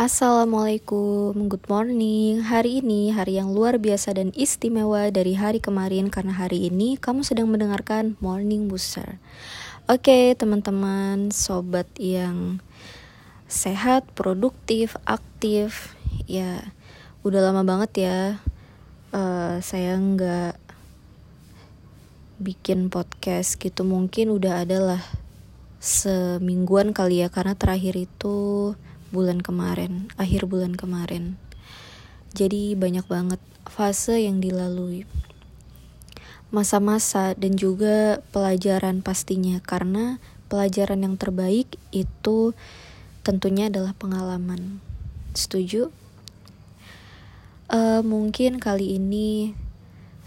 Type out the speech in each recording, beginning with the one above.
Assalamualaikum, good morning. Hari ini hari yang luar biasa dan istimewa dari hari kemarin karena hari ini kamu sedang mendengarkan Morning Booster. Oke, teman-teman, sobat yang sehat, produktif, aktif, ya udah lama banget ya. Uh, saya nggak bikin podcast gitu, mungkin udah adalah semingguan kali ya karena terakhir itu bulan kemarin, akhir bulan kemarin. Jadi banyak banget fase yang dilalui. Masa-masa dan juga pelajaran pastinya karena pelajaran yang terbaik itu tentunya adalah pengalaman. Setuju? Uh, mungkin kali ini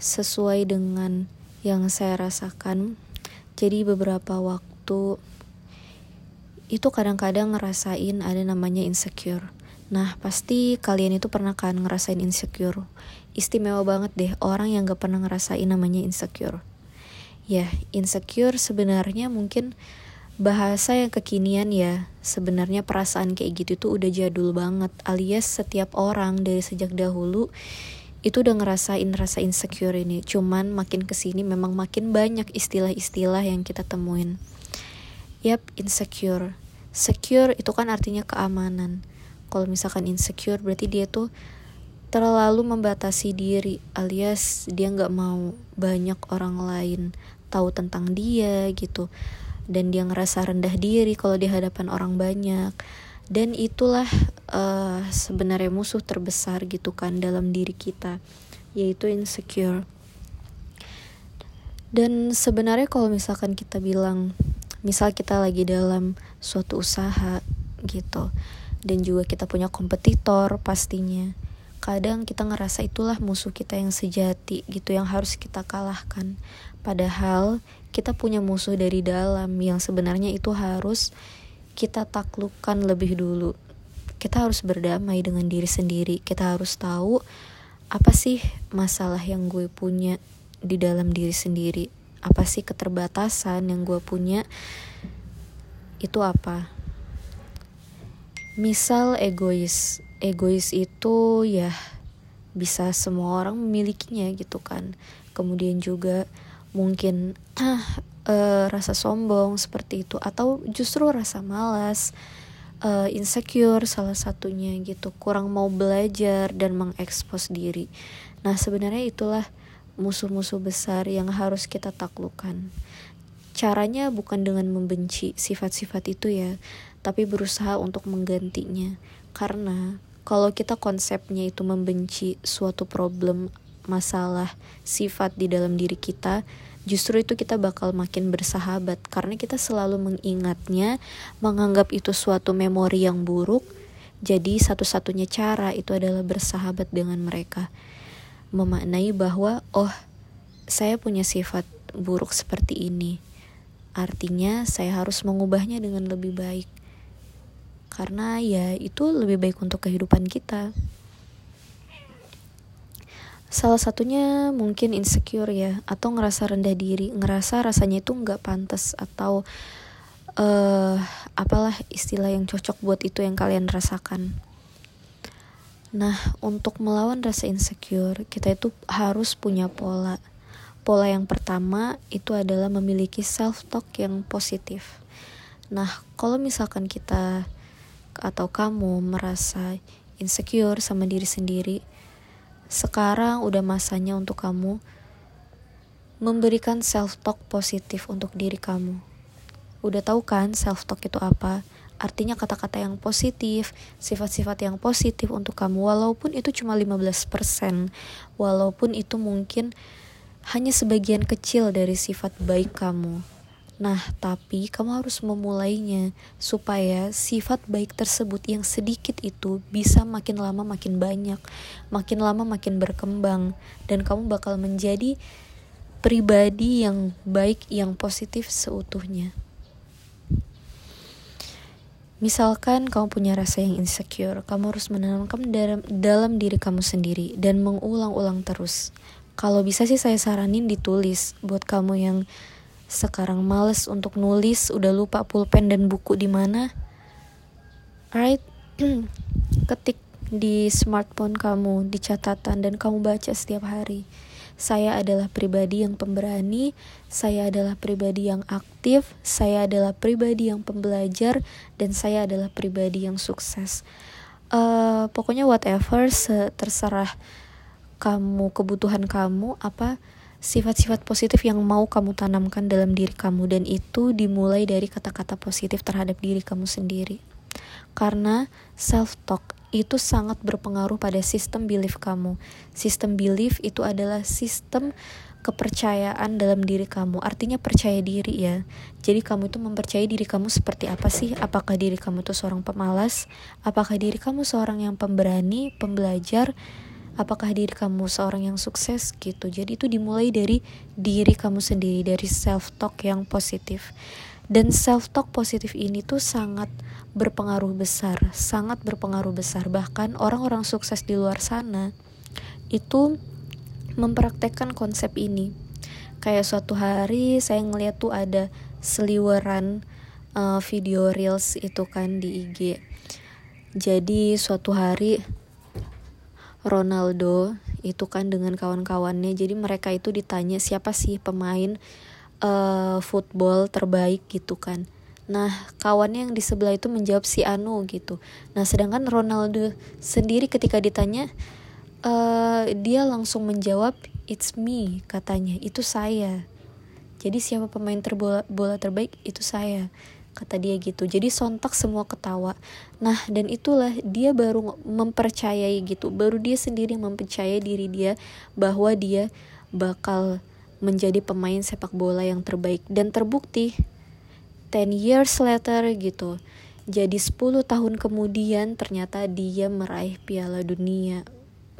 sesuai dengan yang saya rasakan. Jadi beberapa waktu itu kadang-kadang ngerasain ada namanya insecure. Nah, pasti kalian itu pernah kan ngerasain insecure. Istimewa banget deh orang yang gak pernah ngerasain namanya insecure. Ya, insecure sebenarnya mungkin bahasa yang kekinian ya. Sebenarnya perasaan kayak gitu tuh udah jadul banget. Alias setiap orang dari sejak dahulu itu udah ngerasain rasa insecure ini. Cuman makin ke sini memang makin banyak istilah-istilah yang kita temuin. Yap, insecure. Secure itu kan artinya keamanan. Kalau misalkan insecure berarti dia tuh terlalu membatasi diri alias dia nggak mau banyak orang lain tahu tentang dia gitu dan dia ngerasa rendah diri kalau di hadapan orang banyak dan itulah uh, sebenarnya musuh terbesar gitu kan dalam diri kita yaitu insecure dan sebenarnya kalau misalkan kita bilang misal kita lagi dalam suatu usaha gitu dan juga kita punya kompetitor pastinya kadang kita ngerasa itulah musuh kita yang sejati gitu yang harus kita kalahkan. Padahal kita punya musuh dari dalam yang sebenarnya itu harus kita taklukkan lebih dulu. Kita harus berdamai dengan diri sendiri. Kita harus tahu apa sih masalah yang gue punya di dalam diri sendiri apa sih keterbatasan yang gue punya itu apa? Misal egois egois itu ya bisa semua orang memilikinya gitu kan. Kemudian juga mungkin ah, uh, rasa sombong seperti itu atau justru rasa malas uh, insecure salah satunya gitu. Kurang mau belajar dan mengekspos diri. Nah sebenarnya itulah musuh-musuh besar yang harus kita taklukkan. Caranya bukan dengan membenci sifat-sifat itu ya, tapi berusaha untuk menggantinya. Karena kalau kita konsepnya itu membenci suatu problem, masalah, sifat di dalam diri kita, justru itu kita bakal makin bersahabat karena kita selalu mengingatnya, menganggap itu suatu memori yang buruk. Jadi satu-satunya cara itu adalah bersahabat dengan mereka memaknai bahwa oh saya punya sifat buruk seperti ini. Artinya saya harus mengubahnya dengan lebih baik. Karena ya itu lebih baik untuk kehidupan kita. Salah satunya mungkin insecure ya, atau ngerasa rendah diri, ngerasa rasanya itu nggak pantas atau uh, apalah istilah yang cocok buat itu yang kalian rasakan. Nah, untuk melawan rasa insecure, kita itu harus punya pola. Pola yang pertama itu adalah memiliki self-talk yang positif. Nah, kalau misalkan kita atau kamu merasa insecure sama diri sendiri, sekarang udah masanya untuk kamu memberikan self-talk positif untuk diri kamu. Udah tahu kan self-talk itu apa? Artinya kata-kata yang positif, sifat-sifat yang positif untuk kamu walaupun itu cuma 15%, walaupun itu mungkin hanya sebagian kecil dari sifat baik kamu. Nah, tapi kamu harus memulainya supaya sifat baik tersebut yang sedikit itu bisa makin lama makin banyak, makin lama makin berkembang dan kamu bakal menjadi pribadi yang baik yang positif seutuhnya. Misalkan kamu punya rasa yang insecure, kamu harus menanamkan dalam, dalam diri kamu sendiri dan mengulang-ulang terus. Kalau bisa sih saya saranin ditulis buat kamu yang sekarang males untuk nulis, udah lupa pulpen dan buku di mana. Alright, ketik di smartphone kamu, di catatan dan kamu baca setiap hari. Saya adalah pribadi yang pemberani, saya adalah pribadi yang aktif, saya adalah pribadi yang pembelajar, dan saya adalah pribadi yang sukses. Uh, pokoknya whatever, terserah kamu, kebutuhan kamu, apa sifat-sifat positif yang mau kamu tanamkan dalam diri kamu, dan itu dimulai dari kata-kata positif terhadap diri kamu sendiri. Karena self-talk itu sangat berpengaruh pada sistem belief kamu. Sistem belief itu adalah sistem kepercayaan dalam diri kamu. Artinya percaya diri ya. Jadi kamu itu mempercayai diri kamu seperti apa sih? Apakah diri kamu itu seorang pemalas? Apakah diri kamu seorang yang pemberani, pembelajar? Apakah diri kamu seorang yang sukses gitu? Jadi itu dimulai dari diri kamu sendiri, dari self talk yang positif. Dan self talk positif ini tuh sangat berpengaruh besar, sangat berpengaruh besar. Bahkan orang-orang sukses di luar sana itu mempraktekkan konsep ini. Kayak suatu hari saya ngeliat tuh ada seliweran uh, video reels itu kan di IG. Jadi suatu hari Ronaldo itu kan dengan kawan-kawannya, jadi mereka itu ditanya siapa sih pemain uh, football terbaik gitu kan Nah, kawannya yang di sebelah itu menjawab si Anu gitu. Nah, sedangkan Ronaldo sendiri ketika ditanya, uh, dia langsung menjawab, "It's me," katanya. Itu saya. Jadi siapa pemain terbola bola terbaik itu saya, kata dia gitu. Jadi sontak semua ketawa. Nah, dan itulah dia baru mempercayai gitu. Baru dia sendiri mempercayai diri dia bahwa dia bakal menjadi pemain sepak bola yang terbaik dan terbukti 10 years later gitu. Jadi 10 tahun kemudian ternyata dia meraih piala dunia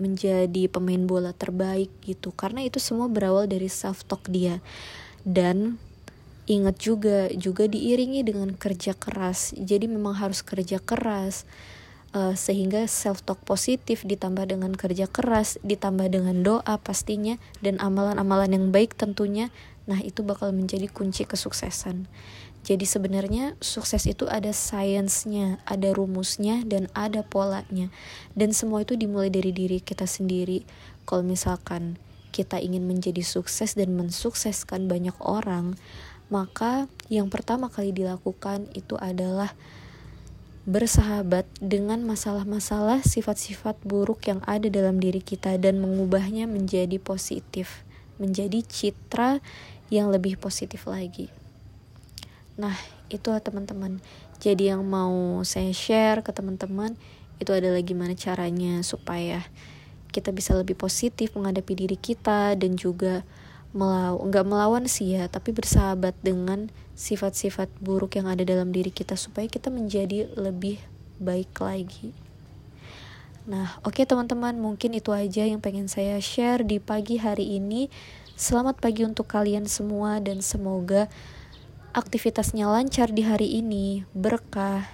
menjadi pemain bola terbaik gitu. Karena itu semua berawal dari self talk dia. Dan ingat juga juga diiringi dengan kerja keras. Jadi memang harus kerja keras. Uh, sehingga self talk positif ditambah dengan kerja keras, ditambah dengan doa pastinya dan amalan-amalan yang baik tentunya. Nah, itu bakal menjadi kunci kesuksesan. Jadi sebenarnya sukses itu ada sainsnya, ada rumusnya, dan ada polanya. Dan semua itu dimulai dari diri kita sendiri. Kalau misalkan kita ingin menjadi sukses dan mensukseskan banyak orang, maka yang pertama kali dilakukan itu adalah bersahabat dengan masalah-masalah sifat-sifat buruk yang ada dalam diri kita dan mengubahnya menjadi positif, menjadi citra yang lebih positif lagi. Nah, itu teman-teman. Jadi yang mau saya share ke teman-teman itu adalah gimana caranya supaya kita bisa lebih positif menghadapi diri kita dan juga melaw nggak melawan sih ya, tapi bersahabat dengan sifat-sifat buruk yang ada dalam diri kita supaya kita menjadi lebih baik lagi. Nah, oke okay, teman-teman, mungkin itu aja yang pengen saya share di pagi hari ini. Selamat pagi untuk kalian semua dan semoga aktivitasnya lancar di hari ini, berkah,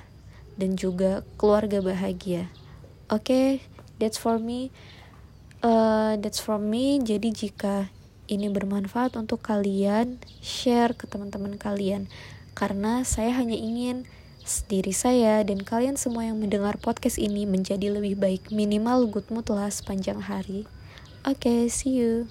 dan juga keluarga bahagia. Oke, okay, that's for me. Uh, that's for me. Jadi jika ini bermanfaat untuk kalian, share ke teman-teman kalian. Karena saya hanya ingin diri saya dan kalian semua yang mendengar podcast ini menjadi lebih baik. Minimal good mood lah sepanjang hari. Oke, okay, see you.